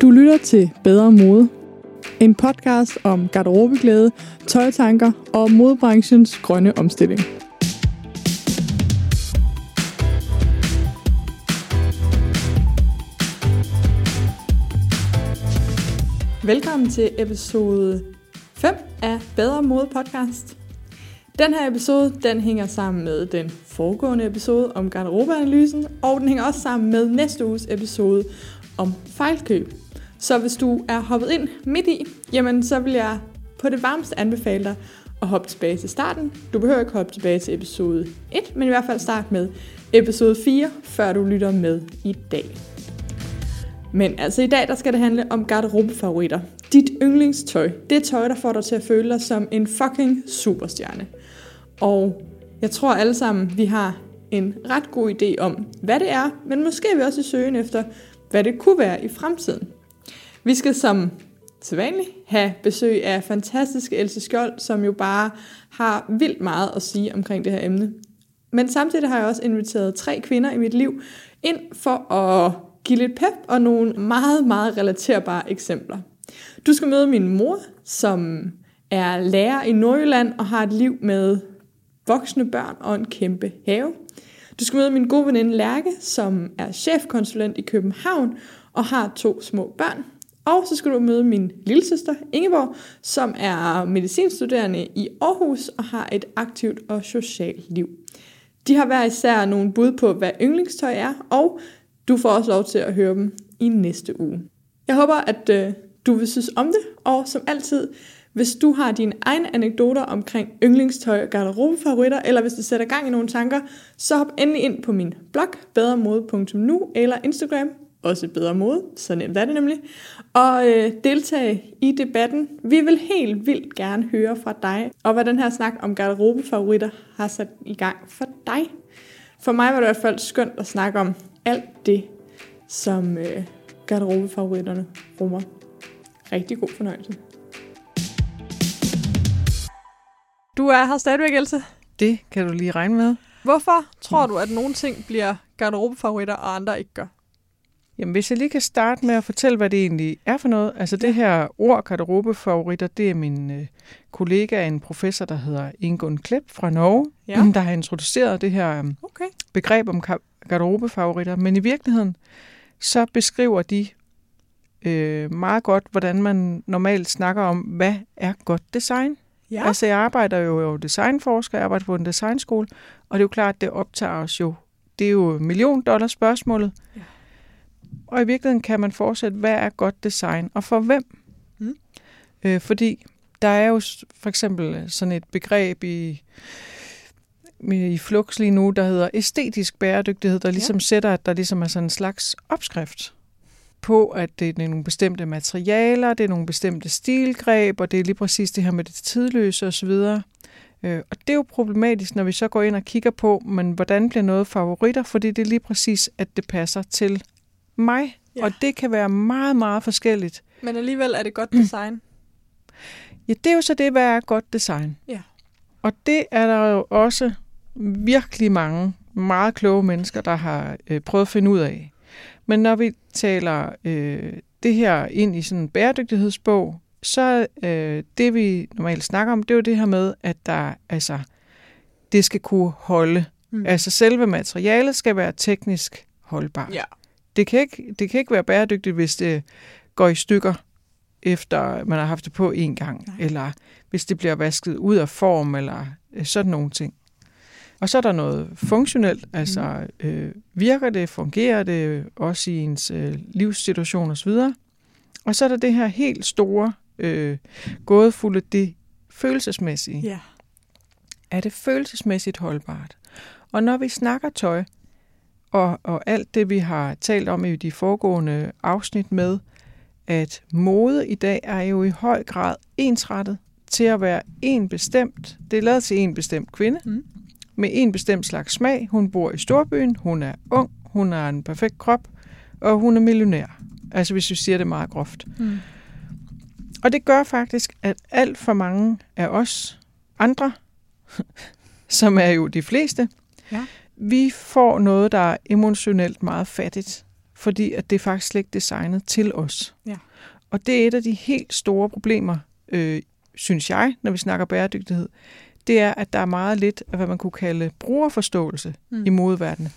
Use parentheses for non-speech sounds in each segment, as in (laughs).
Du lytter til Bedre Mode. En podcast om garderobeglæde, tøjtanker og modebranchens grønne omstilling. Velkommen til episode 5 af Bedre Mode podcast. Den her episode, den hænger sammen med den foregående episode om garderobeanalysen, og den hænger også sammen med næste uges episode om fejlkøb. Så hvis du er hoppet ind midt i, jamen så vil jeg på det varmeste anbefale dig at hoppe tilbage til starten. Du behøver ikke hoppe tilbage til episode 1, men i hvert fald start med episode 4, før du lytter med i dag. Men altså i dag, der skal det handle om garderobefavoritter. Dit yndlingstøj. Det tøj, der får dig til at føle dig som en fucking superstjerne. Og jeg tror alle sammen, vi har en ret god idé om, hvad det er, men måske er vi også i søgen efter, hvad det kunne være i fremtiden. Vi skal som sædvanligt have besøg af fantastiske Else Skjold, som jo bare har vildt meget at sige omkring det her emne. Men samtidig har jeg også inviteret tre kvinder i mit liv ind for at give lidt pep og nogle meget, meget relaterbare eksempler. Du skal møde min mor, som er lærer i Nordjylland og har et liv med voksne børn og en kæmpe have. Du skal møde min gode veninde Lærke, som er chefkonsulent i København og har to små børn. Og så skal du møde min lille søster Ingeborg, som er medicinstuderende i Aarhus og har et aktivt og socialt liv. De har hver især nogle bud på, hvad yndlingstøj er, og du får også lov til at høre dem i næste uge. Jeg håber, at øh, du vil synes om det, og som altid, hvis du har dine egne anekdoter omkring yndlingstøj og garderobefavoritter, eller hvis det sætter gang i nogle tanker, så hop endelig ind på min blog, bedremode.nu eller Instagram, også bedre mode, så nemt er det nemlig, og øh, deltage i debatten. Vi vil helt vildt gerne høre fra dig, og hvad den her snak om garderobefavoritter har sat i gang for dig. For mig var det i hvert fald skønt at snakke om alt det, som øh, garderobefavoritterne rummer. Rigtig god fornøjelse. Du er her stadigvæk, Else. Det kan du lige regne med. Hvorfor tror du, at nogle ting bliver garderobefavoritter, og andre ikke gør? Jamen, hvis jeg lige kan starte med at fortælle, hvad det egentlig er for noget. Altså det her ord garderobefavoritter, det er min øh, kollega, en professor, der hedder Ingun Klepp fra Norge, Ja. der har introduceret det her øh, Okay. begreb om garderobefavoritter. Men i virkeligheden, så beskriver de øh, meget godt, hvordan man normalt snakker om, hvad er godt design. Ja. Altså, jeg arbejder jo jo designforsker, jeg arbejder på en designskole, og det er jo klart, det optager os jo. Det er jo million dollar spørgsmålet. Ja. Og i virkeligheden kan man fortsætte, hvad er godt design, og for hvem? Mm. Øh, fordi der er jo for eksempel sådan et begreb i, i Flux lige nu, der hedder æstetisk bæredygtighed, der ligesom ja. sætter, at der ligesom er sådan en slags opskrift på, at det er nogle bestemte materialer, det er nogle bestemte stilgreb, og det er lige præcis det her med det tidløse osv. Øh, og det er jo problematisk, når vi så går ind og kigger på, men hvordan bliver noget favoritter, fordi det er lige præcis, at det passer til mig. Ja. Og det kan være meget, meget forskelligt. Men alligevel er det godt design. Ja, det er jo så det, hvad er godt design. Ja. Og det er der jo også virkelig mange meget kloge mennesker, der har øh, prøvet at finde ud af. Men når vi taler øh, det her ind i sådan en bæredygtighedsbog, så øh, det vi normalt snakker om, det er jo det her med, at der altså det skal kunne holde. Mm. Altså selve materialet skal være teknisk holdbart. Ja. Det kan, ikke, det kan ikke være bæredygtigt, hvis det går i stykker, efter man har haft det på en gang, Nej. Eller hvis det bliver vasket ud af form, eller øh, sådan nogle ting. Og så er der noget funktionelt, altså øh, virker det, fungerer det også i ens øh, livssituation osv. Og så er der det her helt store, øh, gådefulde, det følelsesmæssige. Ja. Er det følelsesmæssigt holdbart? Og når vi snakker tøj, og, og alt det, vi har talt om i de foregående afsnit med, at mode i dag er jo i høj grad ensrettet til at være en bestemt, det er lavet til en bestemt kvinde, Mm. med en bestemt slags smag. Hun bor i storbyen, hun er ung, hun har en perfekt krop, og hun er millionær. Altså hvis vi siger det meget groft. Mm. Og det gør faktisk, at alt for mange af os andre, (laughs) som er jo de fleste, Ja. Vi får noget, der er emotionelt meget fattigt fordi at det er faktisk slet ikke designet til os. Ja. Og det er et af de helt store problemer, øh, synes jeg, når vi snakker bæredygtighed. Det er, at der er meget lidt af, hvad man kunne kalde brugerforståelse mm. i modeverdenen.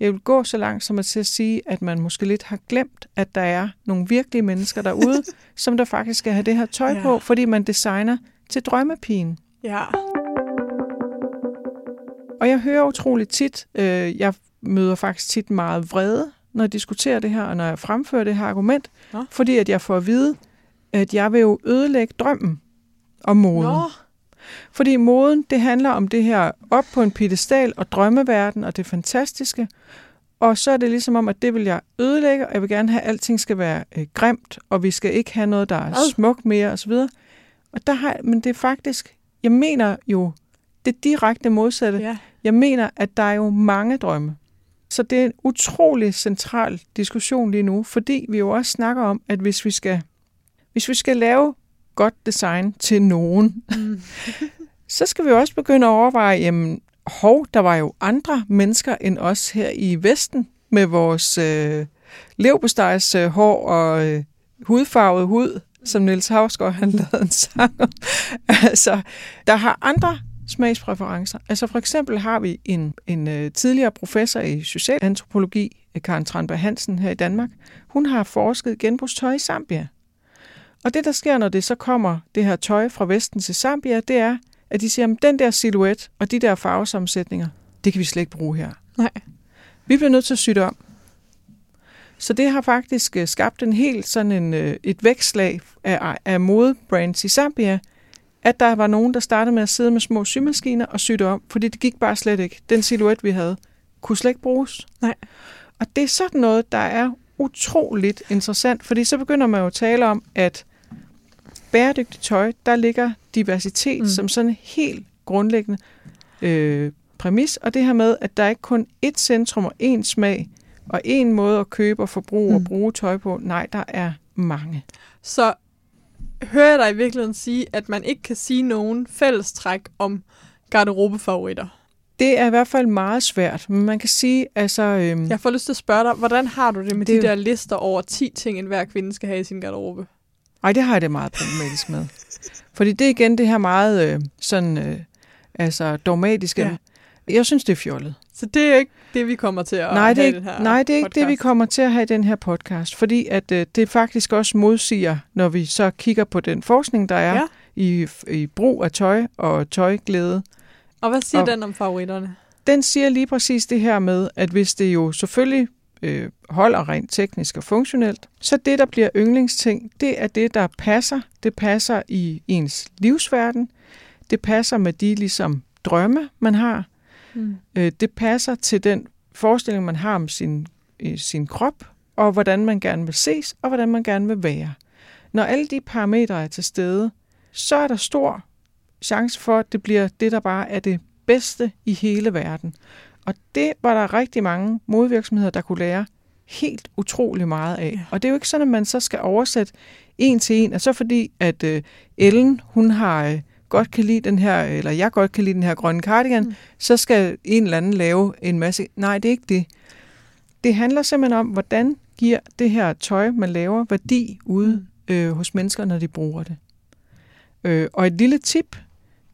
Jeg vil gå så langt som at til at sige, at man måske lidt har glemt, at der er nogle virkelige mennesker derude, (laughs) som der faktisk skal have det her tøj Ja. ja. på, fordi man designer til drømmepigen. Ja. Og jeg hører utroligt tit, øh, jeg møder faktisk tit meget vrede, når jeg diskuterer det her, og når jeg fremfører det her argument, Nå. fordi at jeg får at vide, at jeg vil jo ødelægge drømmen om moden. Nå, Fordi moden, det handler om det her op på en pedestal og drømmeverden og det fantastiske. Og så er det ligesom om, at det vil jeg ødelægge, og jeg vil gerne have, at alting skal være øh, grimt, og vi skal ikke have noget, der er smukt mere osv. Og der har, men det er faktisk, jeg mener jo, det direkte modsatte. ja. Jeg mener, at der er jo mange drømme. Så det er en utrolig central diskussion lige nu, fordi vi jo også snakker om, at hvis vi skal, hvis vi skal lave godt design til nogen, Mm. (laughs) så skal vi jo også begynde at overveje, jamen, hov, der var jo andre mennesker end os her i Vesten, med vores øh, levbestejs øh, hår og øh, hudfarvet hud, som Niels Havsgaard han lavede en sang om. (laughs) altså, der har andre smagspræferencer. Altså for eksempel har vi en, en øh, tidligere professor i socialantropologi, øh, Karen Tranberg Hansen her i Danmark. Hun har forsket genbrugstøj i Zambia. Og det, der sker, når det så kommer det her tøj fra Vesten til Zambia, det er, at de siger, at den der silhuet og de der farvesammensætninger, det kan vi slet ikke bruge her. Nej. Vi bliver nødt til at sy det om. Så det har faktisk øh, skabt en helt sådan en, et vækslag af, af modebrands i Zambia, at der var nogen, der startede med at sidde med små symaskiner og sy det om, fordi det gik bare slet ikke. Den silhuet, vi havde, kunne slet ikke bruges. Nej. Og det er sådan noget, der er utroligt interessant, fordi så begynder man jo at tale om, at bæredygtigt tøj, der ligger diversitet Mm. som sådan en helt grundlæggende øh, præmis, og det her med, at der er ikke kun ét centrum og én smag, og én måde at købe og forbruge mm. og bruge tøj på. Nej, der er mange. Så hører jeg dig i virkeligheden sige, at man ikke kan sige nogen fællestræk om garderobefavoritter. Det er i hvert fald meget svært, men man kan sige, altså... Øhm, Jeg får lyst til at spørge dig, hvordan har du det med Det de der lister over 10 ting, en hver kvinde skal have i sin garderobe? Ej, det har jeg det meget problematisk med. Fordi det er igen det her meget øh, sådan, øh, altså dogmatiske. Ja. Jeg synes, det er fjollet. Så det er ikke det, vi kommer til at nej, det er have i ikke, den her nej, det er ikke det, vi podcast. kommer til at have i den her podcast. Fordi at øh, det faktisk også modsiger, når vi så kigger på den forskning, der er ja. i, i brug af tøj og tøjglæde. Og hvad siger Og- den om favoritterne? Den siger lige præcis det her med, at hvis det jo selvfølgelig øh, holder rent teknisk og funktionelt, så det, der bliver yndlingsting, det er det, der passer. Det passer i ens livsverden. Det passer med de ligesom drømme, man har. Mm. Øh, det passer til den forestilling, man har om sin, øh, sin krop, og hvordan man gerne vil ses, og hvordan man gerne vil være. Når alle de parametre er til stede, så er der stor chance for, at det bliver det, der bare er det bedste i hele verden. Og det var der rigtig mange modvirksomheder, der kunne lære helt utrolig meget af. Ja. Og det er jo ikke sådan, at man så skal oversætte en til en, og så fordi, at øh, Ellen, hun har øh, godt kan lide den her, eller jeg godt kan lide den her grønne cardigan, Mm. mm. så skal en eller anden lave en masse. Nej, det er ikke det. Det handler simpelthen om, hvordan giver det her tøj, man laver, værdi ude øh, hos mennesker, når de bruger det. Øh, og et lille tip,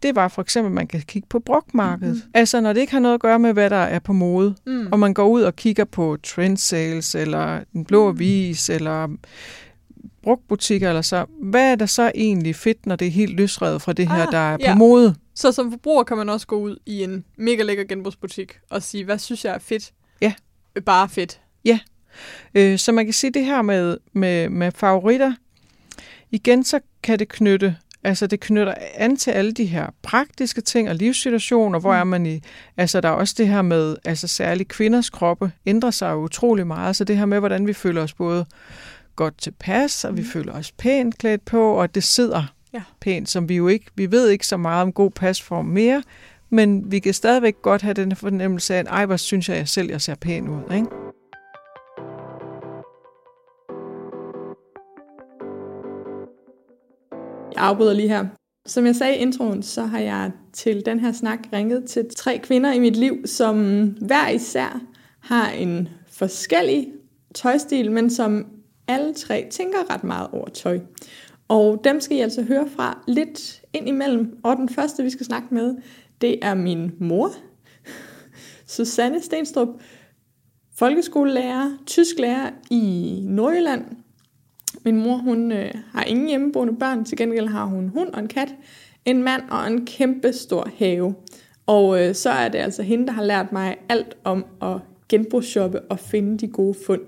det var for eksempel, at man kan kigge på brugtmarkedet. Mm. Altså, når det ikke har noget at gøre med, hvad der er på mode, Mm. og man går ud og kigger på trend sales, eller en blå Mm. avis, eller brugtbutikker, eller så. Hvad er der så egentlig fedt, når det er helt løsrevet fra det her, Ah, der er på ja. mode? Så som forbruger kan man også gå ud i en mega lækker genbrugsbutik og sige, hvad synes jeg er fedt? Ja. Øh, Bare fedt. Øh, så man kan sige det her med, med, med favoritter. Igen så kan det knytte, altså det knytter an til alle de her praktiske ting og livssituationer. Hvor Mm. er man i, altså der er også det her med, altså særligt kvinders kroppe ændrer sig jo utrolig meget. Så det her med, hvordan vi føler os både godt tilpas, og vi Mm. føler os pænt klædt på, og det sidder Ja. pænt, som vi jo ikke, vi ved ikke så meget om god pasform mere, men vi kan stadigvæk godt have den fornemmelse af, at ej, hvor synes jeg, jeg selv, jeg ser pæn ud, ikke? Jeg afbryder lige her. Som jeg sagde i introen, så har jeg til den her snak ringet til tre kvinder i mit liv, som hver især har en forskellig tøjstil, men som alle tre tænker ret meget over tøj. Og dem skal I altså høre fra lidt ind imellem. Og den første, vi skal snakke med, det er min mor, Susanne Stenstrup, folkeskolelærer, tysklærer i Nordjylland. Min mor, hun øh, har ingen hjemmeboende børn, til gengæld har hun hund og en kat, en mand og en kæmpe stor have. Og øh, så er det altså hende, der har lært mig alt om at genbrugsshoppe og finde de gode fund.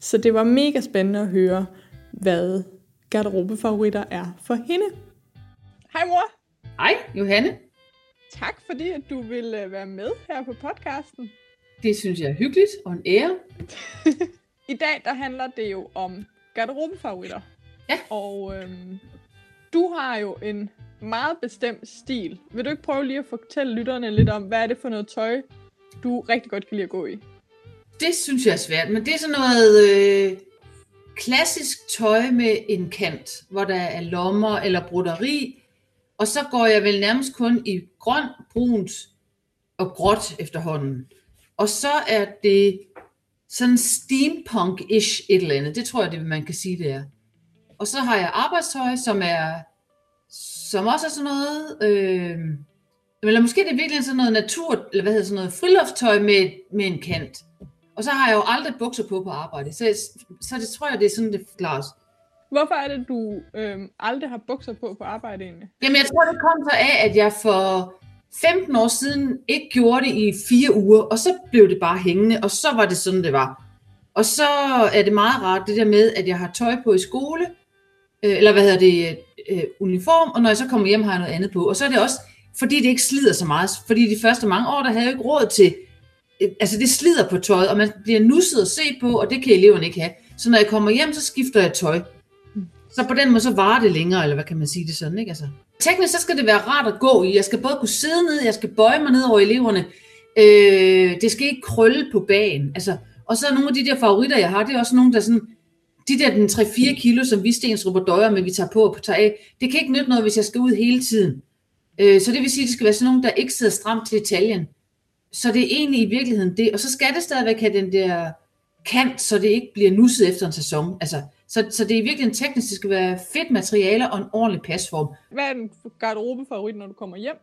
Så det var mega spændende at høre, hvad garderobefavoritter er for hende. Hej mor! Hej Johanne. Tak fordi, at du vil øh, være med her på podcasten. Det synes jeg er hyggeligt og en ære. (laughs) I dag der handler det jo om garderobefavoritter. Ja. Og øhm, du har jo en meget bestemt stil. Vil du ikke prøve lige at fortælle lytterne lidt om, hvad er det for noget tøj, du rigtig godt kan lide at gå i? Det synes jeg er svært, men det er sådan noget øh, klassisk tøj med en kant, hvor der er lommer eller broderi, og så går jeg vel nærmest kun i grøn, brunt og gråt efterhånden. Og så er det sådan steampunk-ish et eller andet. Det tror jeg, det man kan sige, det er. Og så har jeg arbejdstøj, som er som også er sådan noget, øh, eller måske det er virkelig sådan noget natur, eller hvad hedder sådan noget, friluftstøj med, med en kant. Og så har jeg jo aldrig bukser på på arbejde, så, så det tror jeg, det er sådan, det forklares. Hvorfor er det, du øh, aldrig har bukser på på arbejde egentlig? Jamen jeg tror, det kom så af, at jeg for 15 år siden ikke gjorde det i fire uger, og så blev det bare hængende, og så var det sådan, det var. Og så er det meget rart det der med, at jeg har tøj på i skole, øh, eller hvad hedder det, øh, uniform, og når jeg så kommer hjem, har jeg noget andet på. Og så er det også, fordi det ikke slider så meget. Fordi de første mange år, der havde jeg ikke råd til, Øh, altså det slider på tøjet, og man bliver nusset at se på, og det kan eleverne ikke have. Så når jeg kommer hjem, så skifter jeg tøj. Så på den måde, så varer det længere, eller hvad kan man sige det sådan, ikke? Altså, teknisk, så skal det være rart at gå i. Jeg skal både kunne sidde ned, jeg skal bøje mig ned over eleverne. Øh, det skal ikke krølle på bagen. Altså, og så er nogle af de der favoritter, jeg har, det er også nogle, der sådan, de der den 3-4 kilo, som vi stensrupper døjer med, vi tager på og tager af, det kan ikke nytte noget, hvis jeg skal ud hele tiden. Øh, så det vil sige, at det skal være sådan nogle, der ikke sidder stramt til detaljen. Så det er egentlig i virkeligheden det. Og så skal det stadigvæk have den der kant, så det ikke bliver nusset efter en sæson. Altså, så, så det er i virkeligheden teknisk, det skal være fedt materialer og en ordentlig pasform. Hvad er den garderobefavorit, når du kommer hjem?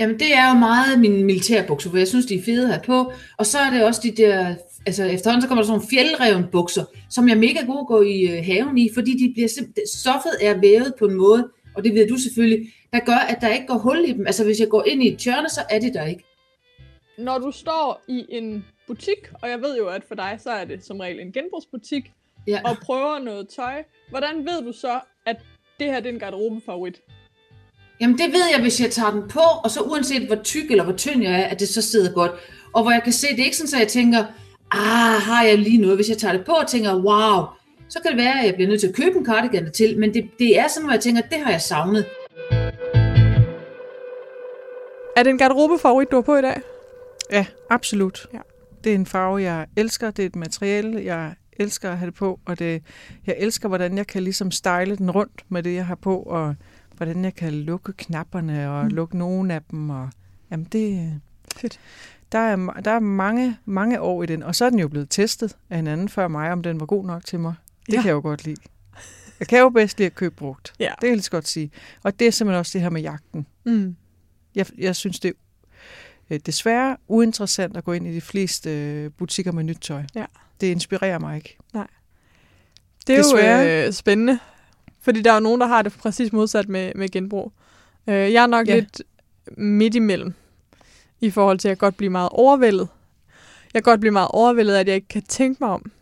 Jamen, det er jo meget mine militærbukser, for jeg synes, de er fede have på. Og så er det også de der, altså efterhånden så kommer der sådan nogle fjeldreven bukser, som jeg er mega god at gå i øh, haven i, fordi de bliver stoffet er vævet på en måde, og det ved du selvfølgelig, der gør, at der ikke går hul i dem. Altså hvis jeg går ind i et tjørne, så er det der ikke. Når du står i en butik, og jeg ved jo, at for dig, så er det som regel en genbrugsbutik, ja. og prøver noget tøj, hvordan ved du så, at det her det er en garderobefavorit? Jamen det ved jeg, hvis jeg tager den på, og så uanset hvor tyk eller hvor tynd jeg er, at det så sidder godt. Og hvor jeg kan se, det er ikke sådan, at jeg tænker, ah, har jeg lige noget? Hvis jeg tager det på og tænker, wow, så kan det være, at jeg bliver nødt til at købe en cardigan til, men det, det er sådan, hvor jeg tænker, det har jeg savnet. Er det en garderobefavorit, du har på i dag? Ja, absolut. Ja. Det er en farve, jeg elsker. Det er et materiale, jeg elsker at have det på. Og det, jeg elsker, hvordan jeg kan ligesom style den rundt med det, jeg har på. Og hvordan jeg kan lukke knapperne og mm. lukke nogle af dem. Og, jamen det, Fedt. Der er, der er mange, mange år i den. Og så er den jo blevet testet af en anden før mig, om den var god nok til mig. Det ja. kan jeg jo godt lide. Jeg kan jo bedst lide at købe brugt. Ja. Det kan jeg lige godt sige. Og det er simpelthen også det her med jagten. Mm. Jeg, jeg synes, det er øh, desværre uinteressant at gå ind i de fleste øh, butikker med nyt tøj. Ja. Det inspirerer mig ikke. Nej. Det er desværre. jo øh, spændende, fordi der er jo nogen, der har det præcis modsat med, med genbrug. Øh, jeg er nok ja. lidt midt imellem, i forhold til, at jeg godt blive meget overvældet. Jeg kan godt blive meget overvældet, at jeg ikke kan tænke mig om.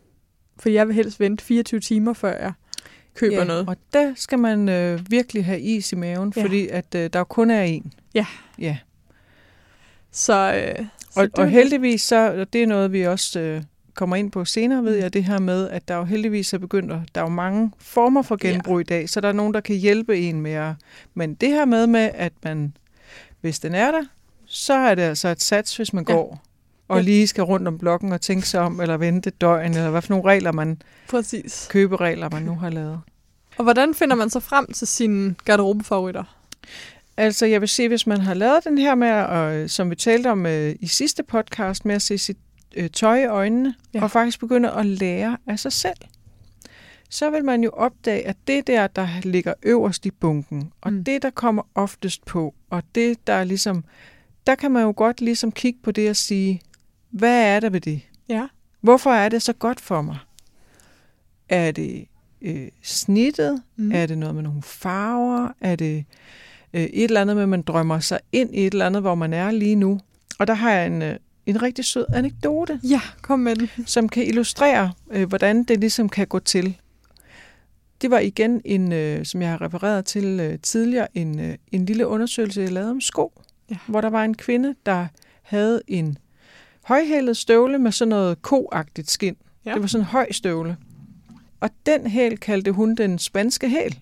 For jeg vil helst vente 24 timer, før jeg køber ja, noget. og der skal man øh, virkelig have is i maven, ja. fordi at øh, der kun er en. Ja. Ja. Så, øh, så og, og heldigvis, så, og det er noget, vi også øh, kommer ind på senere, ved jeg, det her med, at der jo heldigvis er begyndt, at, der er jo mange former for genbrug ja. i dag, så der er nogen, der kan hjælpe en med at, men det her med, med, at man, hvis den er der, så er det altså et sats, hvis man ja. går og ja. lige skal rundt om blokken og tænke sig om, eller vente døgn, eller hvad for nogle regler man, Præcis. køberegler man nu har lavet. Og hvordan finder man så frem til sine garderobefavoritter? Altså, jeg vil sige, hvis man har lavet den her med, og, som vi talte om uh, i sidste podcast, med at se sit øh, tøj i øjnene, Ja. og faktisk begynder at lære af sig selv, så vil man jo opdage, at det der, der ligger øverst i bunken, og Mm. det, der kommer oftest på, og det, der er ligesom, der kan man jo godt ligesom kigge på det og sige, hvad er der ved det? Ja. Hvorfor er det så godt for mig? Er det øh, snittet? Mm. Er det noget med nogle farver? Er det øh, et eller andet med, at man drømmer sig ind i et eller andet, hvor man er lige nu? Og der har jeg en, øh, en rigtig sød anekdote, Ja, kom med den. som kan illustrere, øh, hvordan det ligesom kan gå til. Det var igen, en, øh, som jeg har refereret til øh, tidligere, en, øh, en lille undersøgelse, jeg lavede om sko, Ja. hvor der var en kvinde, der havde en højhælet støvle med sådan noget koagtigt skin. Ja. Ja. Det var sådan en høj støvle. Og den hæl kaldte hun den spanske hæl.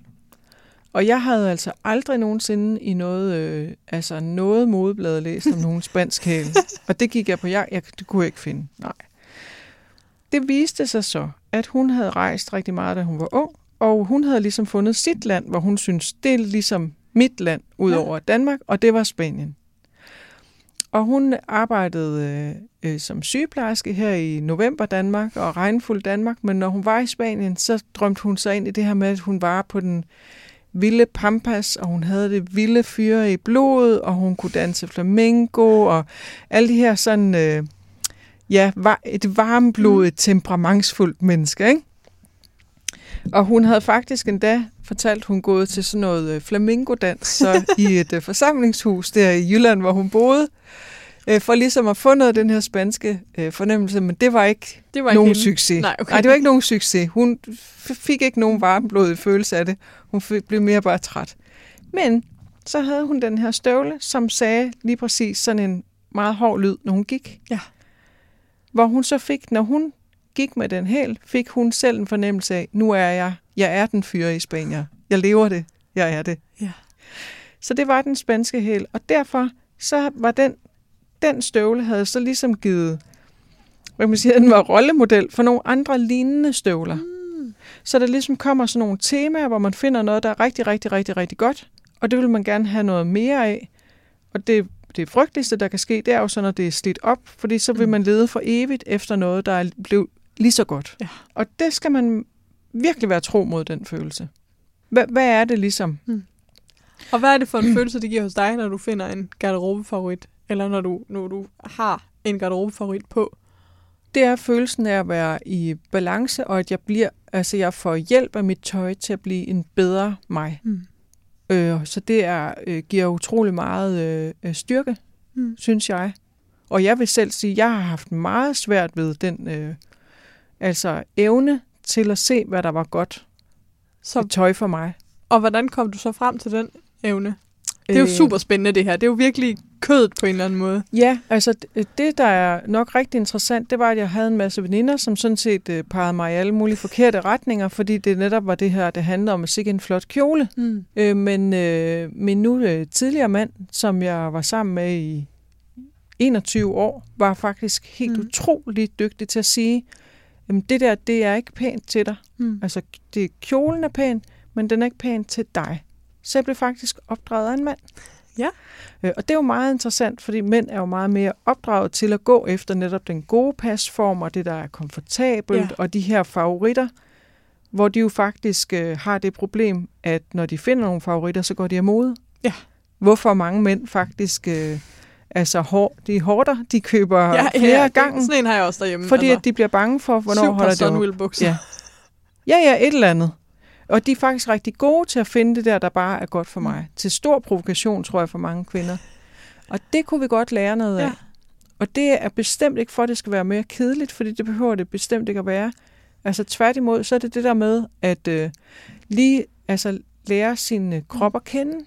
Og jeg havde altså aldrig nogensinde i noget, øh, altså noget modeblad læst om nogen spansk hæl. Og det gik jeg på jagt. Jeg, det kunne jeg ikke finde. Nej. Det viste sig så, at hun havde rejst rigtig meget, da hun var ung. Og hun havde ligesom fundet sit land, hvor hun synes, det er ligesom mit land, ud Ja. over Danmark, og det var Spanien. Og hun arbejdede øh, øh, som sygeplejerske her i november Danmark og regnfuld Danmark, men når hun var i Spanien, så drømte hun sig ind i det her med, at hun var på den vilde pampas, og hun havde det vilde fyre i blodet, og hun kunne danse flamenco, og alle de her sådan, øh, ja, var et varmblodet, temperamentsfuldt menneske, ikke? Og hun havde faktisk endda fortalt, hun gået til sådan noget øh, flamingodans så (laughs) i et øh, forsamlingshus der i Jylland, hvor hun boede, øh, for ligesom at få noget af den her spanske øh, fornemmelse, men det var ikke Det var nogen ikke hende. succes. Nej, okay. Nej, det var ikke nogen succes. Hun fik ikke nogen varmblodig følelse af det. Hun fik, blev mere bare træt. Men så havde hun den her støvle, som sagde lige præcis sådan en meget hård lyd, når hun gik. Ja. Hvor hun så fik, når hun gik med den hæl, fik hun selv en fornemmelse af, nu er jeg, jeg er den fyre i Spanien. Jeg lever det. Jeg er det. Ja. Så det var den spanske hæl. Og derfor så var den, den støvle havde så ligesom givet, hvad kan man sige, den var rollemodel for nogle andre lignende støvler. Mm. Så der ligesom kommer sådan nogle temaer, hvor man finder noget, der er rigtig, rigtig, rigtig, rigtig godt, og det vil man gerne have noget mere af. Og det, det frygteligste, der kan ske, det er jo så, når det er slidt op, fordi så vil Mm. man lede for evigt efter noget, der er blevet lige så godt. Ja. Og det skal man virkelig være tro mod, den følelse. Hvad, hvad er det ligesom? Og hvad er det for en følelse, det giver hos dig, når du finder en garderobefavorit? Eller når du, når du har en garderobefavorit på? Det er følelsen af at være i balance, og at jeg bliver, altså jeg får hjælp af mit tøj til at blive en bedre mig. Mm. Øh, så det er, øh, giver utrolig meget øh, øh, styrke, Mm. synes jeg. Og jeg vil selv sige, at jeg har haft meget svært ved den øh, altså evne til at se, hvad der var godt Så, så... tøj for mig. og hvordan kom du så frem til den evne? Det er jo Øh, super spændende det her. Det er jo virkelig kødet på en eller anden måde. Ja, altså d- det, der er nok rigtig interessant, det var, at jeg havde en masse veninder, som sådan set øh, pegede mig i alle mulige forkerte retninger, fordi det netop var det her, det handlede om at sikke en flot kjole. Mm. Øh, men øh, min nu øh, tidligere mand, som jeg var sammen med i 21 år, var faktisk helt Mm. utroligt dygtig til at sige, jamen det der, det er ikke pænt til dig. Mm. Altså, det, kjolen er pæn, men den er ikke pæn til dig. Så jeg blev faktisk opdraget af en mand. Ja. Øh, og det er jo meget interessant, fordi mænd er jo meget mere opdraget til at gå efter netop den gode pasform, og det, der er komfortabelt, Ja. ja. og de her favoritter, hvor de jo faktisk øh, har det problem, at når de finder nogle favoritter, så går de af mode. Ja. Hvorfor mange mænd faktisk, øh, altså hår, de hårder, de køber ja, flere ja, gange, Sådan en har jeg også derhjemme. fordi at de bliver bange for, hvornår holder det op. Bukser. Ja. Ja, ja, et eller andet. Og de er faktisk rigtig gode til at finde det der, der bare er godt for mig. Mm. Til stor provokation, tror jeg, for mange kvinder. Og det kunne vi godt lære noget af. Ja. Og det er bestemt ikke for, at det skal være mere kedeligt, fordi det behøver det bestemt ikke at være. Altså tværtimod, så er det det der med, at øh, lige altså, lære sin øh, krop at kende.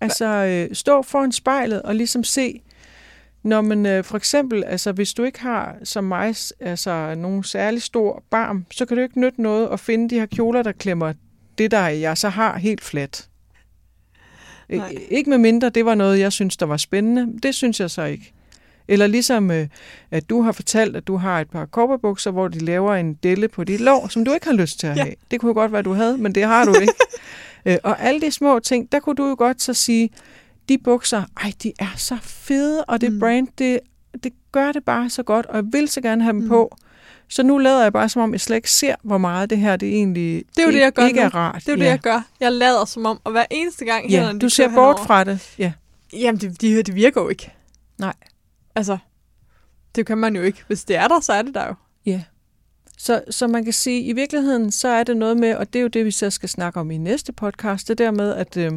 Altså øh, stå foran spejlet og ligesom se, når man øh, for eksempel, altså hvis du ikke har som mig, altså nogen særlig stor barm, så kan du ikke nytte noget at finde de her kjoler, der klemmer det, der jeg så har helt fladt. Nej. Ikke med mindre, det var noget, jeg synes, der var spændende. Det synes jeg så ikke. Eller ligesom, øh, at du har fortalt, at du har et par kopperbukser, hvor de laver en delle på dit lår, som du ikke har lyst til at Ja. have. Det kunne jo godt være, du havde, men det har du ikke. (laughs) øh, og alle de små ting, der kunne du jo godt så sige, de bukser, ej, de er så fede, og det Mm. brand, det, det gør det bare så godt, og jeg vil så gerne have dem mm. på. Så nu lader jeg bare, som om jeg slet ikke ser, hvor meget det her det egentlig Det er jo det, ikke, jeg gør ikke nu. er rart. Det er jo ja. det, jeg gør. Jeg lader som om, og hver eneste gang Ja, hænderne, du ser bort henover- fra det. Ja. Jamen, det, det, det virker jo ikke. Nej. Altså, det kan man jo ikke. Hvis det er der, så er det der jo. Ja. Så, så man kan sige, i virkeligheden, så er det noget med, og det er jo det, vi så skal snakke om i næste podcast, det der med, at øh,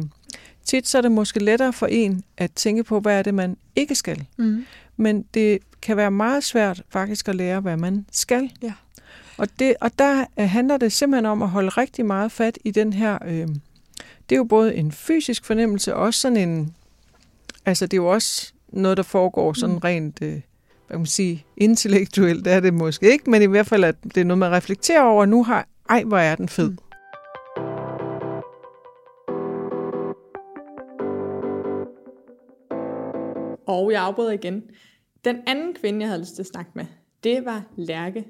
tit så er det måske lettere for en at tænke på, hvad er det, man ikke skal. Mm. Men det kan være meget svært faktisk at lære, hvad man skal. Ja. Og, det, og der øh, handler det simpelthen om at holde rigtig meget fat i den her... Øh, det er jo både en fysisk fornemmelse, og også sådan en... Altså, det er jo også noget, der foregår sådan Mm. rent... Øh, hvad kan man sige, intellektuelt er det måske ikke, men i hvert fald, at det er noget, man reflekterer over. Nu har, ej, hvor er den fed. Mm. Og jeg afbryder igen. Den anden kvinde, jeg havde lyst til at snakke med, det var Lærke.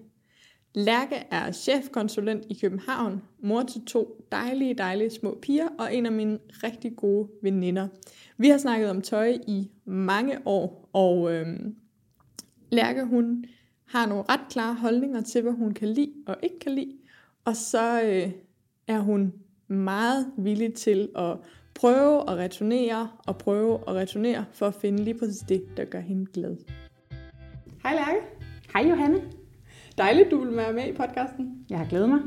Lærke er chefkonsulent i København, mor til to dejlige, dejlige små piger og en af mine rigtig gode veninder. Vi har snakket om tøj i mange år, og øhm, Lærke hun har nogle ret klare holdninger til, hvad hun kan lide og ikke kan lide. Og så øh, er hun meget villig til at prøve at returnere og prøve at returnere for at finde lige præcis det, der gør hende glad. Hej Lærke. Hej Johanne. Dejligt, du vil være med i podcasten. Jeg har glædet mig.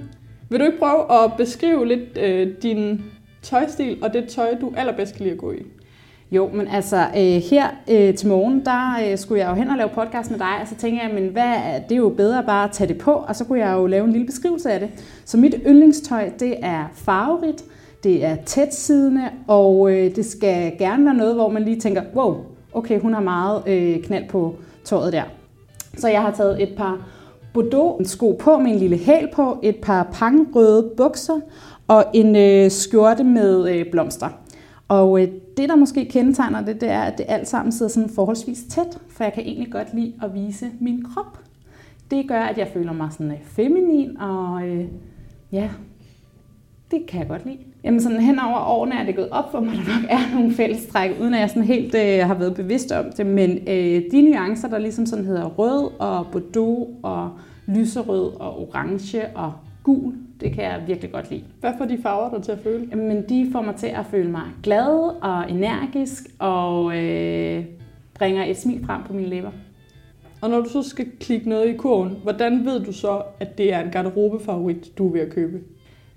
Vil du ikke prøve at beskrive lidt øh, din tøjstil og det tøj, du allerbedst kan lide at gå i? Jo, men altså øh, her øh, til morgen, der øh, skulle jeg jo hen og lave podcast med dig, og så tænker jeg, men hvad, er- det er jo bedre bare at tage det på, og så kunne jeg jo lave en lille beskrivelse af det. Så mit yndlingstøj, det er farverigt, det er tætsiddende, og øh, det skal gerne være noget, hvor man lige tænker, wow, okay, hun har meget øh, knald på tøjet der. Så jeg har taget et par Bordeaux sko på med en lille hæl på, et par pangrøde bukser og en øh, skjorte med øh, blomster. Og øh, det, der måske kendetegner det, det er, at det alt sammen sidder sådan forholdsvis tæt, for jeg kan egentlig godt lide at vise min krop. Det gør, at jeg føler mig sådan øh, feminin, og øh, ja, det kan jeg godt lide. Jamen sådan hen over årene er det gået op for mig, der nok er nogle fællestræk, uden at jeg sådan helt øh, har været bevidst om det. Men øh, de nuancer, der ligesom sådan hedder rød og bordeaux og lyserød og orange og gul, det kan jeg virkelig godt lide. Hvad får de farver dig til at føle? Men de får mig til at føle mig glad og energisk og øh, bringer et smil frem på mine læber. Og når du så skal klikke noget i kurven, hvordan ved du så, at det er en garderobefavorit, du er ved at købe?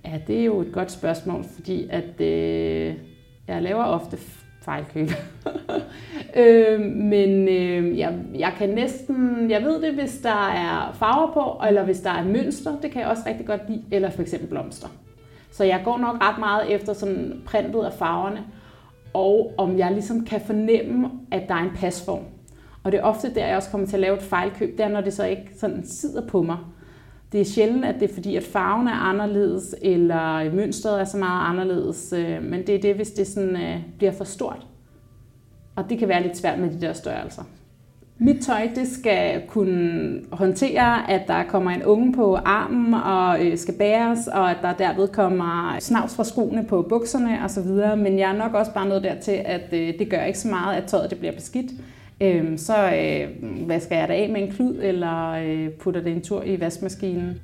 Ja, det er jo et godt spørgsmål, fordi at øh, jeg laver ofte fejlkøb. (laughs) øh, men øh, jeg, jeg kan næsten, jeg ved det, hvis der er farver på, eller hvis der er mønster, det kan jeg også rigtig godt lide, eller for eksempel blomster. Så jeg går nok ret meget efter sådan printet af farverne, og om jeg ligesom kan fornemme, at der er en pasform. Og det er ofte der, jeg også kommer til at lave et fejlkøb, det er, når det så ikke sådan sidder på mig. Det er sjældent, at det er fordi, at farven er anderledes, eller mønstret er så meget anderledes, øh, men det er det, hvis det sådan, øh, bliver for stort. Og det kan være lidt svært med de der størrelser. Mit tøj, det skal kunne håndtere, at der kommer en unge på armen og øh, skal bæres, og at der derved kommer snavs fra skoene på bukserne osv. Men jeg er nok også bare nået dertil, at øh, det gør ikke så meget, at tøjet det bliver beskidt. Øhm, så øh, vasker jeg det af med en klud, eller øh, putter det en tur i vaskemaskinen.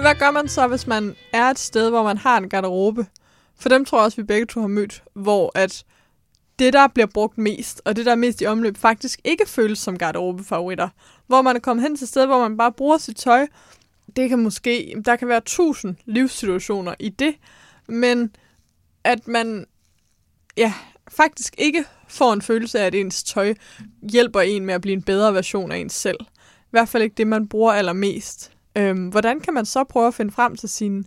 Hvad gør man så, hvis man er et sted, hvor man har en garderobe? For dem tror jeg også, vi begge to har mødt, hvor at det, der bliver brugt mest, og det, der er mest i omløb, faktisk ikke føles som garderobefavoritter. Hvor man er kommet hen til et sted, hvor man bare bruger sit tøj. Det kan måske, der kan være tusind livssituationer i det, men at man ja, faktisk ikke får en følelse af, at ens tøj hjælper en med at blive en bedre version af ens selv. I hvert fald ikke det, man bruger allermest. Øhm, hvordan kan man så prøve at finde frem til sine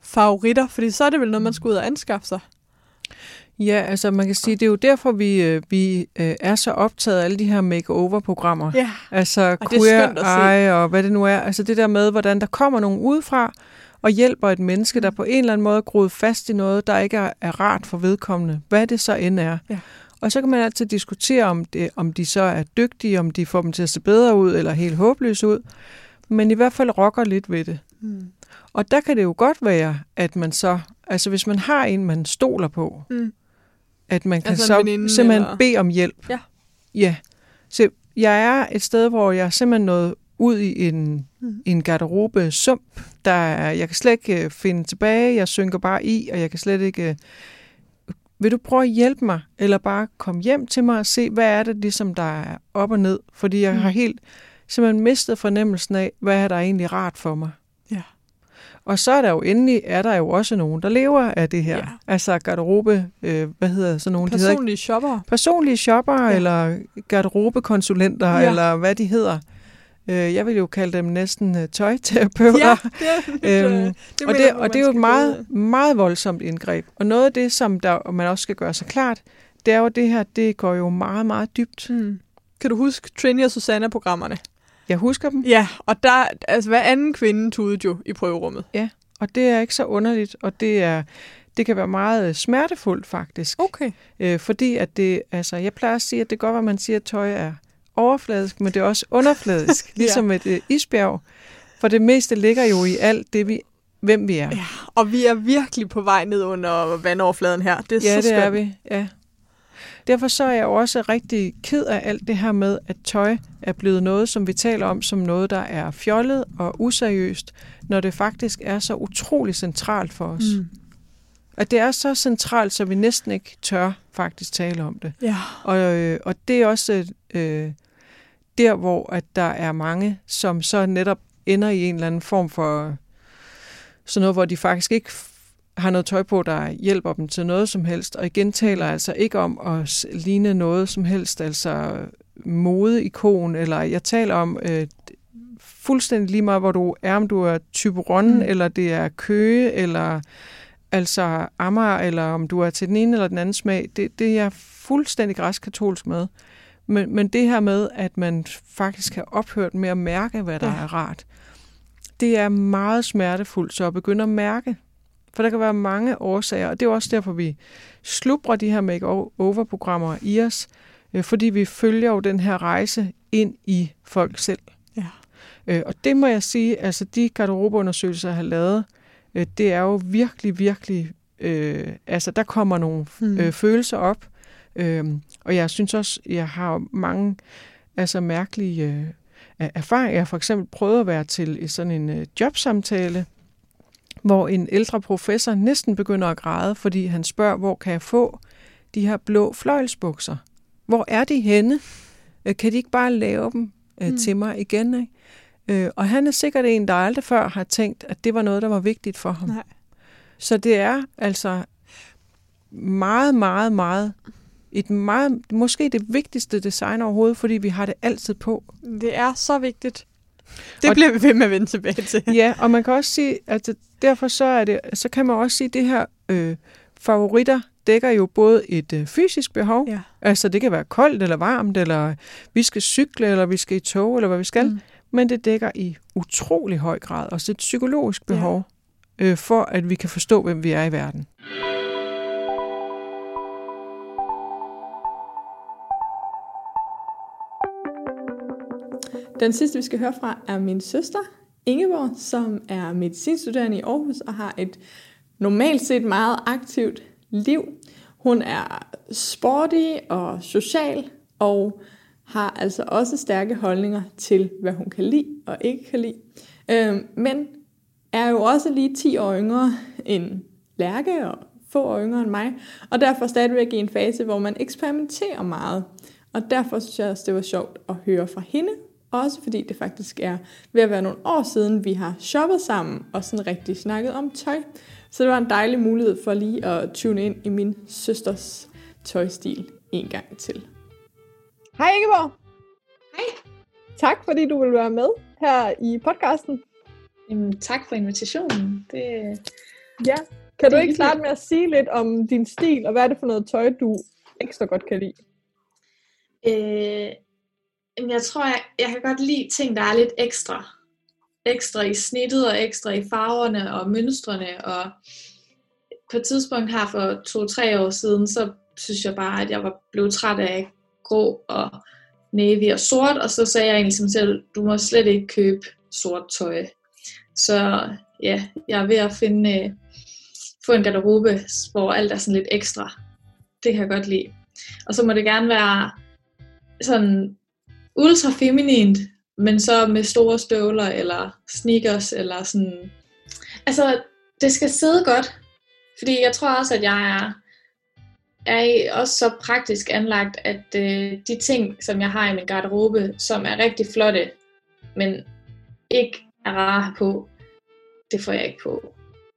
favoritter? Fordi så er det vel noget, man skal ud og anskaffe sig. Ja, altså man kan sige, det er jo derfor, vi, øh, vi øh, er så optaget af alle de her makeover-programmer. Ja. Altså det er Queer. Eye og hvad det nu er. Altså det der med, hvordan der kommer nogen udefra og hjælper et menneske, der på en eller anden måde er groet fast i noget, der ikke er, er rart for vedkommende. Hvad det så end er. Ja. Og så kan man altid diskutere, om, det, om de så er dygtige, om de får dem til at se bedre ud, eller helt håbløse ud. Men i hvert fald rokker lidt ved det. Mm. Og der kan det jo godt være, at man så, altså hvis man har en, man stoler på, Mm. at man kan Altså så en veninde, simpelthen eller- bede om hjælp. Ja. Ja. Så jeg er et sted, hvor jeg er simpelthen nået ud i en, Mhm. en garderobe sump, der er, jeg kan slet ikke øh, finde tilbage, jeg synker bare i, og jeg kan slet ikke... øh, Vil du prøve at hjælpe mig, eller bare komme hjem til mig og se, hvad er det ligesom, der er op og ned? Fordi jeg Mhm. har helt simpelthen mistet fornemmelsen af, hvad er der egentlig rart for mig. Ja. Og så er der jo endelig, er der jo også nogen, der lever af det her. Ja. Altså garderobe, øh, hvad hedder sådan nogen? De hedder ikke Personlige shopper. personlige shopper, Ja. eller garderobekonsulenter, ja. eller hvad de hedder. Øh, Jeg vil jo kalde dem næsten øh, tøjterapeuter. Ja, det er (laughs) Øhm, øh, og det, og det er jo et meget, meget voldsomt indgreb. Og noget af det, som der, man også skal gøre sig klart, det er jo det her, det går jo meget, meget dybt. Mm. Kan du huske Trini og Susanna-programmerne? Jeg husker dem, Ja, og der, altså hver anden kvinde tudede jo i prøverummet. og det er ikke så underligt, og det er det kan være meget øh, smertefuldt faktisk. Okay. Øh, fordi at det, altså, jeg plejer at sige, at det godt, at man siger, at tøj er overfladisk, men det er også underfladisk, (laughs) ligesom et øh, isbjerg. For det meste ligger jo i alt det, vi, hvem vi er. Ja, og vi er virkelig på vej ned under vandoverfladen her. Det er Ja, så det er vi. Ja. Derfor så er jeg også rigtig ked af alt det her med, at tøj er blevet noget, som vi taler om som noget, der er fjollet og useriøst, når det faktisk er så utrolig centralt for os. Mm. At det er så centralt, så vi næsten ikke tør faktisk tale om det. Ja. Og, øh, og det er også øh, der, hvor at der er mange, som så netop ender i en eller anden form for sådan noget, hvor de faktisk ikke har noget tøj på, der hjælper dem til noget som helst. Og igen taler altså ikke om at ligne noget som helst, altså modeikon, eller jeg taler om øh, fuldstændig lige meget, hvor du er, om du er Typeron, mm. eller det er Køge, eller altså Amager, eller om du er til den ene eller den anden smag, det, det er jeg fuldstændig græskatolsk med. Men, men det her med, at man faktisk har ophørt med at mærke, hvad der Ja. er rart, det er meget smertefuldt så at begynde at mærke. For der kan være mange årsager, og det er også derfor, vi slubrer de her make-over-programmer i os, øh, fordi vi følger jo den her rejse ind i folk selv. Ja. Øh, og det må jeg sige, altså de garderobeundersøgelser, jeg har lavet, øh, det er jo virkelig, virkelig, øh, altså der kommer nogle Mm. øh, følelser op, øh, og jeg synes også, jeg har mange altså mærkelige øh, er- erfaringer. Jeg har for eksempel prøvet at være til sådan en øh, jobsamtale, hvor en ældre professor næsten begynder at græde, fordi han spørger, hvor kan jeg få de her blå fløjlsbukser? Hvor er de henne? Øh, Kan de ikke bare lave dem øh, mm. til mig igen? Ikke? Øh, og han er sikkert en, der aldrig før har tænkt, at det var noget, der var vigtigt for ham. Nej. Så det er altså meget, meget, meget et meget, måske det vigtigste design overhovedet, fordi vi har det altid på. Det er så vigtigt. Det Og- bliver vi ved med at vende tilbage til. (laughs) Ja, og man kan også sige, at derfor så er det, så kan man også sige, at det her øh, favoritter dækker jo både et øh, fysisk behov, Ja. altså det kan være koldt eller varmt, eller vi skal cykle, eller vi skal i tog, eller hvad vi skal, Mm. men det dækker i utrolig høj grad også et psykologisk behov, ja. øh, for at vi kan forstå, hvem vi er i verden. Den sidste, vi skal høre fra, er min søster, Ingeborg, som er medicinstuderende i Aarhus og har et normalt set meget aktivt liv. Hun er sporty og social og har altså også stærke holdninger til, hvad hun kan lide og ikke kan lide. Øhm, men er jo også lige 10 år yngre end Lærke og få år yngre end mig, og derfor stadigvæk i en fase, hvor man eksperimenterer meget. Og derfor synes jeg også, det var sjovt at høre fra hende, også fordi det faktisk er ved at være nogle år siden, vi har shoppet sammen og sådan rigtig snakket om tøj. Så det var en dejlig mulighed for lige at tune ind i min søsters tøjstil en gang til. Hej Ingeborg! Hej. Tak fordi du vil være med her i podcasten. Jamen, tak for invitationen. Det, Ja. Kan du Det er ikke starte med at sige lidt om din stil, og hvad er det for noget tøj, du ekstra godt kan lide? øh, jeg tror, jeg, jeg kan godt lide ting, der er lidt ekstra. Ekstra i snittet, og ekstra i farverne og mønstrene. Og på et tidspunkt her for to-tre år siden, så synes jeg bare, at jeg var blevet træt af grå og navy og sort, og så sagde jeg egentlig som selv, du må slet ikke købe sort tøj. Så ja, jeg er ved at finde, øh, få en garderobe, hvor alt er sådan lidt ekstra. Det kan jeg godt lide. Og så må det gerne være sådan ultra feminint, men så med store støvler eller sneakers eller sådan. Altså, det skal sidde godt. Fordi jeg tror også, at jeg er, er også så praktisk anlagt, at øh, de ting, som jeg har i min garderobe, som er rigtig flotte, men ikke er rare på, det får jeg ikke på.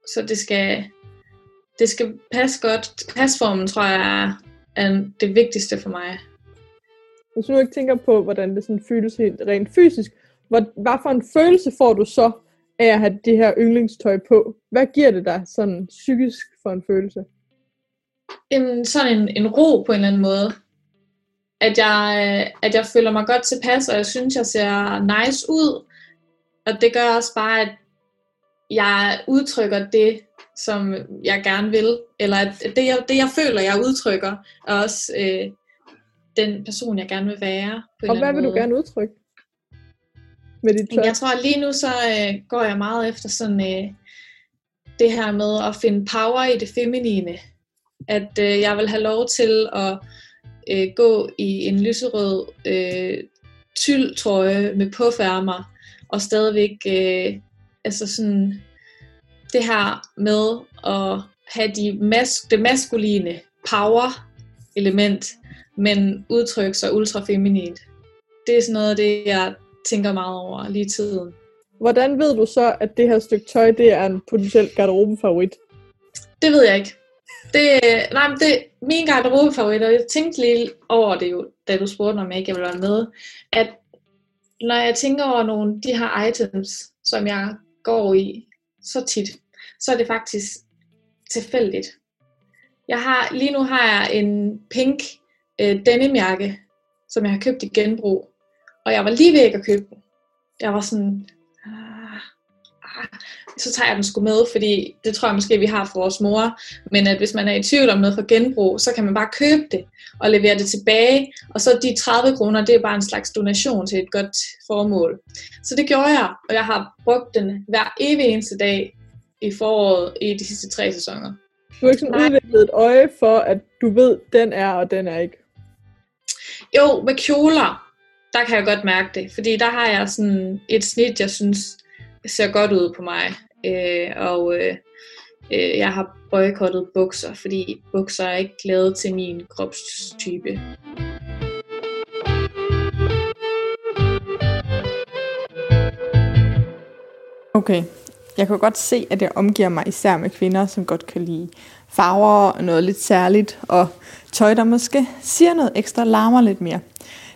Så det skal, det skal passe godt. Pasformen tror jeg er, er det vigtigste for mig. Hvis du ikke tænker på, hvordan det sådan føles helt rent fysisk, hvad, hvad for en følelse får du så af at have det her yndlingstøj på? Hvad giver det dig sådan psykisk for en følelse? En, sådan en, en ro på en eller anden måde. At jeg, øh, at jeg føler mig godt tilpas, og jeg synes, jeg ser nice ud. Og det gør også bare, at jeg udtrykker det, som jeg gerne vil. Eller at det, jeg, det, jeg føler, jeg udtrykker, er også øh, den person, jeg gerne vil være. På Og hvad vil du måde. gerne udtrykke med dit tøj? Jeg tror lige nu så øh, går jeg meget efter sådan øh, det her med at finde power i det feminine. At øh, jeg vil have lov til at øh, gå i en lyserød øh, tyldtrøje med påfærmer og stadigvæk øh, altså sådan det her med at have de mas- det maskuline power element, men udtrykke sig ultra feminint. Det er sådan noget af det, jeg tænker meget over lige i tiden. Hvordan ved du så, at det her stykke tøj, det er en potentiel garderobefavorit? Det ved jeg ikke. Det, nej, men det min garderobefavorit, og jeg tænkte lige over det jo, da du spurgte mig, om jeg ikke ville være med, at når jeg tænker over nogle af de her items, som jeg går i så tit, så er det faktisk tilfældigt. Jeg har, lige nu har jeg en pink øh, denimjakke, som jeg har købt i genbrug, og jeg var lige ved ikke at købe den. Jeg var sådan, ah, ah, så tager jeg den sgu med, fordi det tror jeg måske, vi har for vores mor. Men at hvis man er i tvivl om noget for genbrug, så kan man bare købe det og levere det tilbage. Og så de 30 kroner, det er bare en slags donation til et godt formål. Så det gjorde jeg, og jeg har brugt den hver evig eneste dag i foråret i de sidste tre sæsoner. Du har ikke sådan udviklet et øje for, at du ved, den er, og den er ikke. Jo, med kjoler, der kan jeg godt mærke det. Fordi der har jeg sådan et snit, jeg synes ser godt ud på mig. Øh, og øh, øh, jeg har boykottet bukser, fordi bukser er ikke lavet til min kropstype. Okay. Jeg kan godt se, at jeg omgiver mig især med kvinder, som godt kan lide farver og noget lidt særligt, og tøj, der måske siger noget ekstra, larmer lidt mere.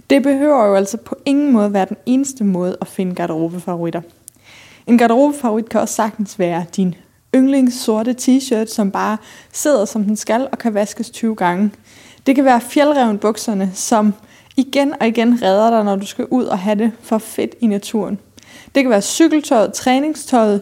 Det behøver jo altså på ingen måde være den eneste måde at finde garderobefavoritter. En garderobefavorit kan også sagtens være din yndlings sorte t-shirt, som bare sidder som den skal og kan vaskes 20 gange. Det kan være fjeldreven bukserne, som igen og igen redder dig, når du skal ud og have det for fedt i naturen. Det kan være cykeltøjet, træningstøjet,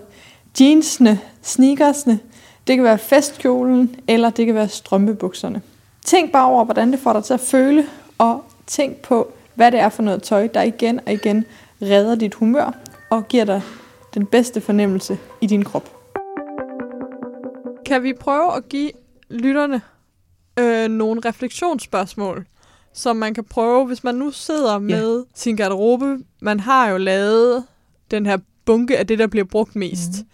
jeansene, sneakersne, det kan være festkjolen, eller det kan være strømpebukserne. Tænk bare over, hvordan det får dig til at føle, og tænk på, hvad det er for noget tøj, der igen og igen redder dit humør og giver dig den bedste fornemmelse i din krop. Kan vi prøve at give lytterne øh, nogle refleksionsspørgsmål, som man kan prøve, hvis man nu sidder med sin garderobe. Man har jo lavet den her bunke af det, der bliver brugt mest. Mm.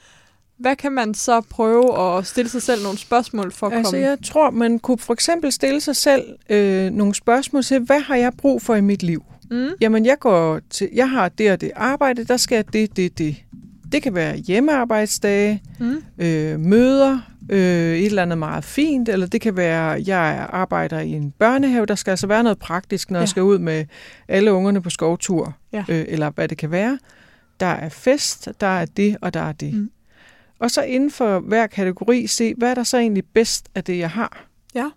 Hvad kan man så prøve at stille sig selv nogle spørgsmål for at Altså, komme? jeg tror, man kunne for eksempel stille sig selv øh, nogle spørgsmål til, hvad har jeg brug for i mit liv? Mm. Jamen, jeg går til, jeg har det og det arbejde, der skal jeg det, det, det. Det kan være hjemmearbejdsdage, Mm. øh, møder, øh, et eller andet meget fint, eller det kan være, jeg arbejder i en børnehave, der skal altså være noget praktisk, når ja. Jeg skal ud med alle ungerne på skovtur, Ja. øh, eller hvad det kan være. Der er fest, der er det, og der er det. Mm. Og så inden for hver kategori se, hvad er der så egentlig bedst af det, jeg har. Ja.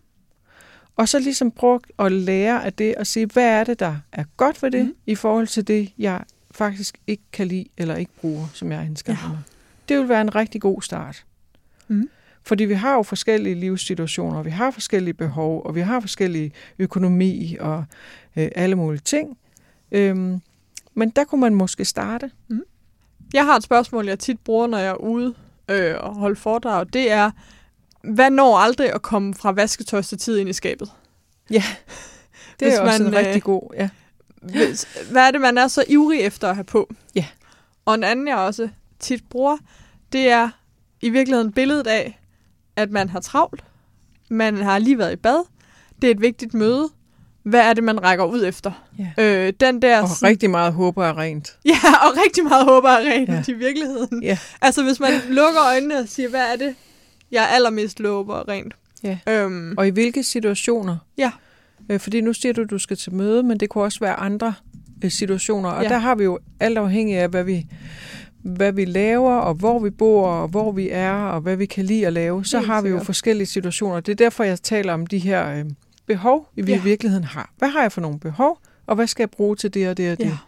Og så ligesom prøve at lære af det, og se, hvad er det, der er godt ved det, Mm. i forhold til det, jeg faktisk ikke kan lide, eller ikke bruger, som jeg indskaffet Ja. mig. Det vil være en rigtig god start. Mm. Fordi vi har jo forskellige livssituationer, vi har forskellige behov, og vi har forskellige økonomi og øh, alle mulige ting. Øhm, men der kunne man måske starte. Jeg har et spørgsmål, jeg tit bruger, når jeg er ude øh, og holder foredrag. Det er, hvad når aldrig at komme fra vasketøjstativ ind i skabet? Ja, (laughs) det Hvis er også man, en øh, rigtig god, ja. Hvis, hvad er det, man er så ivrig efter at have på? Ja. Og en anden, jeg også tit bruger, det er i virkeligheden billedet af, at man har travlt, man har lige været i bad, det er et vigtigt møde, hvad er det, man rækker ud efter? Ja. Øh, den der... Og sådan- rigtig meget håber er rent. Ja, (laughs) og rigtig meget håber er rent ja. i virkeligheden. Ja. Altså, hvis man lukker øjnene og siger, hvad er det, jeg allermest lover er rent? Ja. Øhm, Og i hvilke situationer? Ja. Øh, fordi nu siger du, at du skal til møde, men det kunne også være andre øh, situationer. Og Ja. der har vi jo alt afhængig af, hvad vi, hvad vi laver, og hvor vi bor, og hvor vi er, og hvad vi kan lide at lave. Så Helt har vi jo sikkert. forskellige situationer. Det er derfor, jeg taler om de her øh, behov, vi Ja. i virkeligheden har. Hvad har jeg for nogle behov, og hvad skal jeg bruge til det og det og det? ja.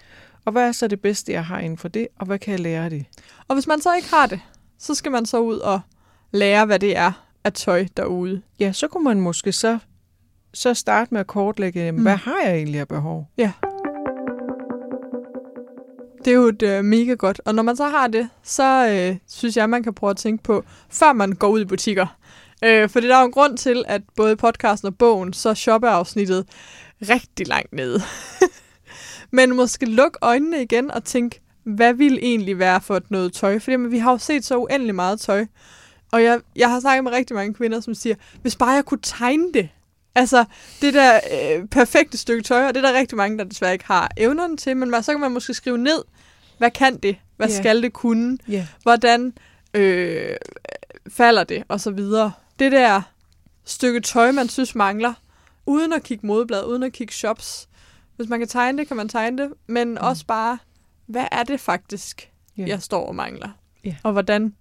Og hvad er så det bedste, jeg har inden for det, og hvad kan jeg lære af det? Og hvis man så ikke har det, så skal man så ud og lære, hvad det er af tøj derude. Ja, så kunne man måske så, så starte med at kortlægge, jamen, Mm. hvad har jeg egentlig af behov? Det er jo et øh, mega godt. Og når man så har det, så øh, synes jeg, man kan prøve at tænke på, før man går ud i butikker. Øh, for der er jo en grund til, at både podcasten og bogen, så er shoppeafsnittet rigtig langt nede. (laughs) Men måske luk øjnene igen og tænk, hvad vil egentlig være for et noget tøj? Fordi jamen, vi har jo set så uendelig meget tøj. Og jeg, jeg har snakket med rigtig mange kvinder, som siger, hvis bare jeg kunne tegne det. Altså, det der øh, perfekte stykke tøj, og det er der rigtig mange, der desværre ikke har evnerne til, men så kan man måske skrive ned, hvad kan det? Hvad Ja. skal det kunne? Ja. Hvordan øh, falder det? Og så videre. Det der stykke tøj, man synes mangler, uden at kigge modeblad, uden at kigge shops. Hvis man kan tegne det, kan man tegne det, men mm. også bare, hvad er det faktisk, Ja. jeg står og mangler? Ja. Og hvordan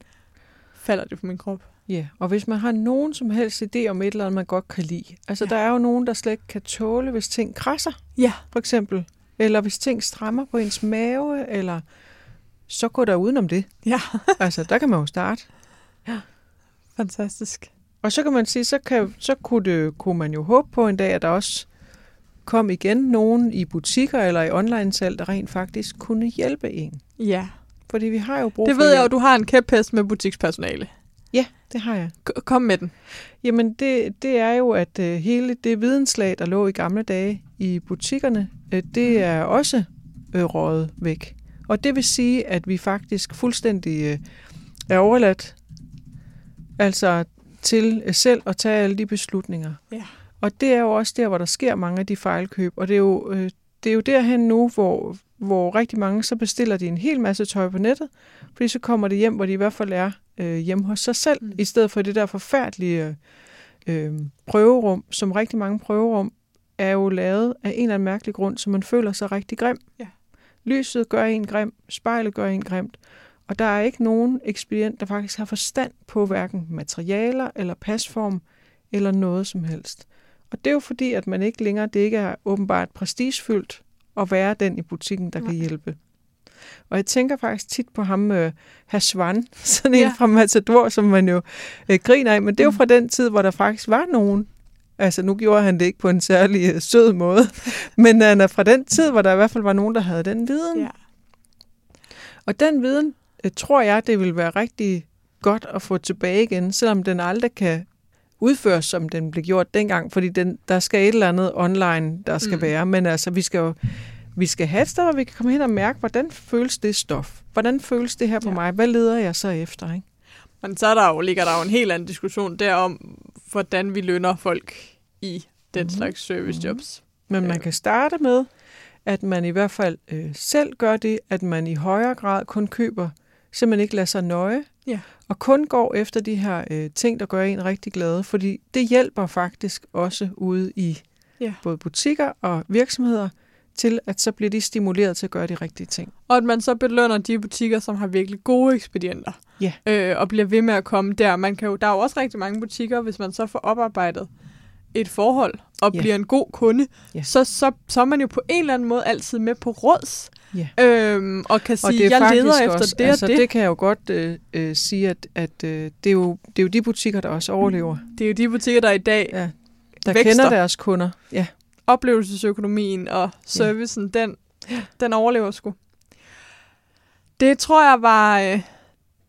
falder det på min krop? Ja, og hvis man har nogen som helst idé om et eller andet, man godt kan lide. Altså, Ja. ja. der er jo nogen, der slet ikke kan tåle, hvis ting krasser, Ja. for eksempel. Eller hvis ting strammer på ens mave, eller så går der udenom det. Ja. Altså, der kan man jo starte. (laughs) Fantastisk. Og så kan man sige, så, kan, så kunne, det, kunne man jo håbe på en dag, at der også kom igen nogen i butikker eller i online-salg, der rent faktisk kunne hjælpe en. Ja. Fordi vi har jo brug Det for ved jeg jo, du har en kæphest med butikspersonale. Ja, det har jeg. K- Kom med den. Jamen, det, det er jo, at øh, hele det videnslag, der lå i gamle dage i butikkerne, øh, det er også øh, røget væk. Og det vil sige, at vi faktisk fuldstændig øh, er overladt altså til øh, selv at tage alle de beslutninger. Ja. Og det er jo også der, hvor der sker mange af de fejlkøb. Og det er jo, øh, det er jo derhen nu, hvor, hvor rigtig mange så bestiller de en hel masse tøj på nettet, fordi så kommer det hjem, hvor de i hvert fald er øh, hjemme hos sig selv, Mm. mm. i stedet for det der forfærdelige øh, prøverum, som rigtig mange prøverum er jo lavet af en eller anden mærkelig grund, så man føler sig rigtig grim. Ja. Lyset gør en grim, spejlet gør en grimt, og der er ikke nogen ekspedient, der faktisk har forstand på hverken materialer eller pasform eller noget som helst. Og det er jo fordi, at man ikke længere, det ikke er åbenbart prestigefyldt at være den i butikken, der Nej. kan hjælpe. Og jeg tænker faktisk tit på ham, øh, herr Svan, (laughs) sådan en Ja. fra Matador, som man jo øh, griner af. Men det er jo Mm. fra den tid, hvor der faktisk var nogen. Altså nu gjorde han det ikke på en særlig øh, sød måde, (laughs) men han er fra den tid, hvor der i hvert fald var nogen, der havde den viden. Ja. Og den viden, tror jeg, det vil være rigtig godt at få tilbage igen, selvom den aldrig kan udføres, som den blev gjort dengang, fordi den, der skal et eller andet online, der skal Mm. mm. være. Men altså, vi skal jo vi skal have et sted, hvor vi kan komme hen og mærke, hvordan føles det stof? Hvordan føles det her på Ja. mig? Hvad leder jeg så efter? Ikke? Men så er der jo, ligger der jo en helt anden diskussion derom, hvordan vi lønner folk i den Mhm. slags servicejobs. Men man Øh. kan starte med, at man i hvert fald øh, selv gør det, at man i højere grad kun køber, så man ikke lader sig nøje, Ja. og kun går efter de her øh, ting, der gør en rigtig glad, fordi det hjælper faktisk også ude i Ja. både butikker og virksomheder, til at så bliver de stimuleret til at gøre de rigtige ting. Og at man så belønner de butikker, som har virkelig gode ekspedienter. Ja. Øh, og bliver ved med at komme der. Man kan jo, der er jo også rigtig mange butikker, hvis man så får oparbejdet et forhold og Ja. bliver en god kunde, Ja. så, så, så er man jo på en eller anden måde altid med på råds. Ja. Øhm, og kan sige, Og det er jeg leder efter også, det altså, og det. det kan jeg jo godt øh, øh, sige, at, at øh, det, er jo, det er jo de butikker, der også overlever. Det er jo de butikker, der i dag Ja. Der Vækster. kender deres kunder. Ja. oplevelsesøkonomien og servicen, ja. den, den overlever sgu. Det tror jeg var øh,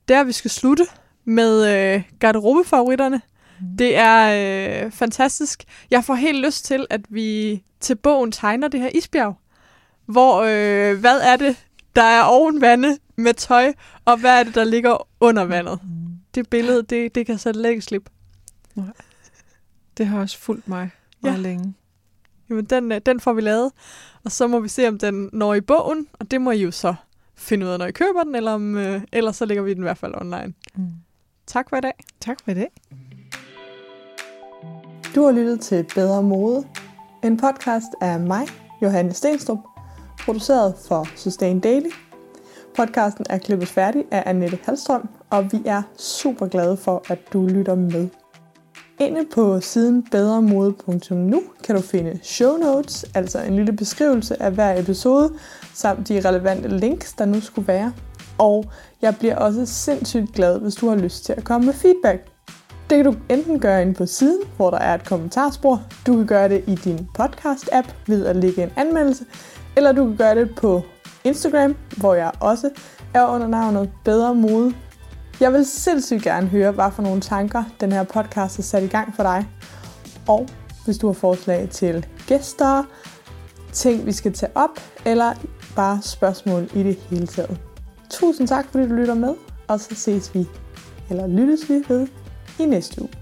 der, vi skal slutte med øh, garderobefavoritterne. Det er øh, fantastisk. Jeg får helt lyst til, at vi til bogen tegner det her isbjerg. Hvor, øh, hvad er det, der er oven vandet med tøj, og hvad er det, der ligger under vandet? Mm. Det billede, det, det kan slet ikke slippe. Det har også fulgt mig meget Ja. længe. Jamen, den, øh, den får vi lavet, og så må vi se, om den når i bogen, og det må I jo så finde ud af, når I køber den, eller om, øh, ellers så lægger vi den i hvert fald online. Mm. Tak for i dag. Tak for det. Du har lyttet til Bedre Mode, en podcast af mig, Johanne Stenstrup, produceret for Sustain Daily. Podcasten er klippet færdig af Annette Halstrøm, og vi er super glade for, at du lytter med. Inde på siden bedremode.nu kan du finde show notes, altså en lille beskrivelse af hver episode, samt de relevante links, der nu skulle være. Og jeg bliver også sindssygt glad, hvis du har lyst til at komme med feedback. Det kan du enten gøre inde på siden, hvor der er et kommentarspor. Du kan gøre det i din podcast-app ved at lægge en anmeldelse. Eller du kan gøre det på Instagram, hvor jeg også er under navnet Bedre Mode. Jeg vil sindssygt gerne høre, hvad for nogle tanker den her podcast har sat i gang for dig. Og hvis du har forslag til gæster, ting vi skal tage op, eller bare spørgsmål i det hele taget. Tusind tak, fordi du lytter med, og så ses vi, eller lyttes vi ved i næste uge.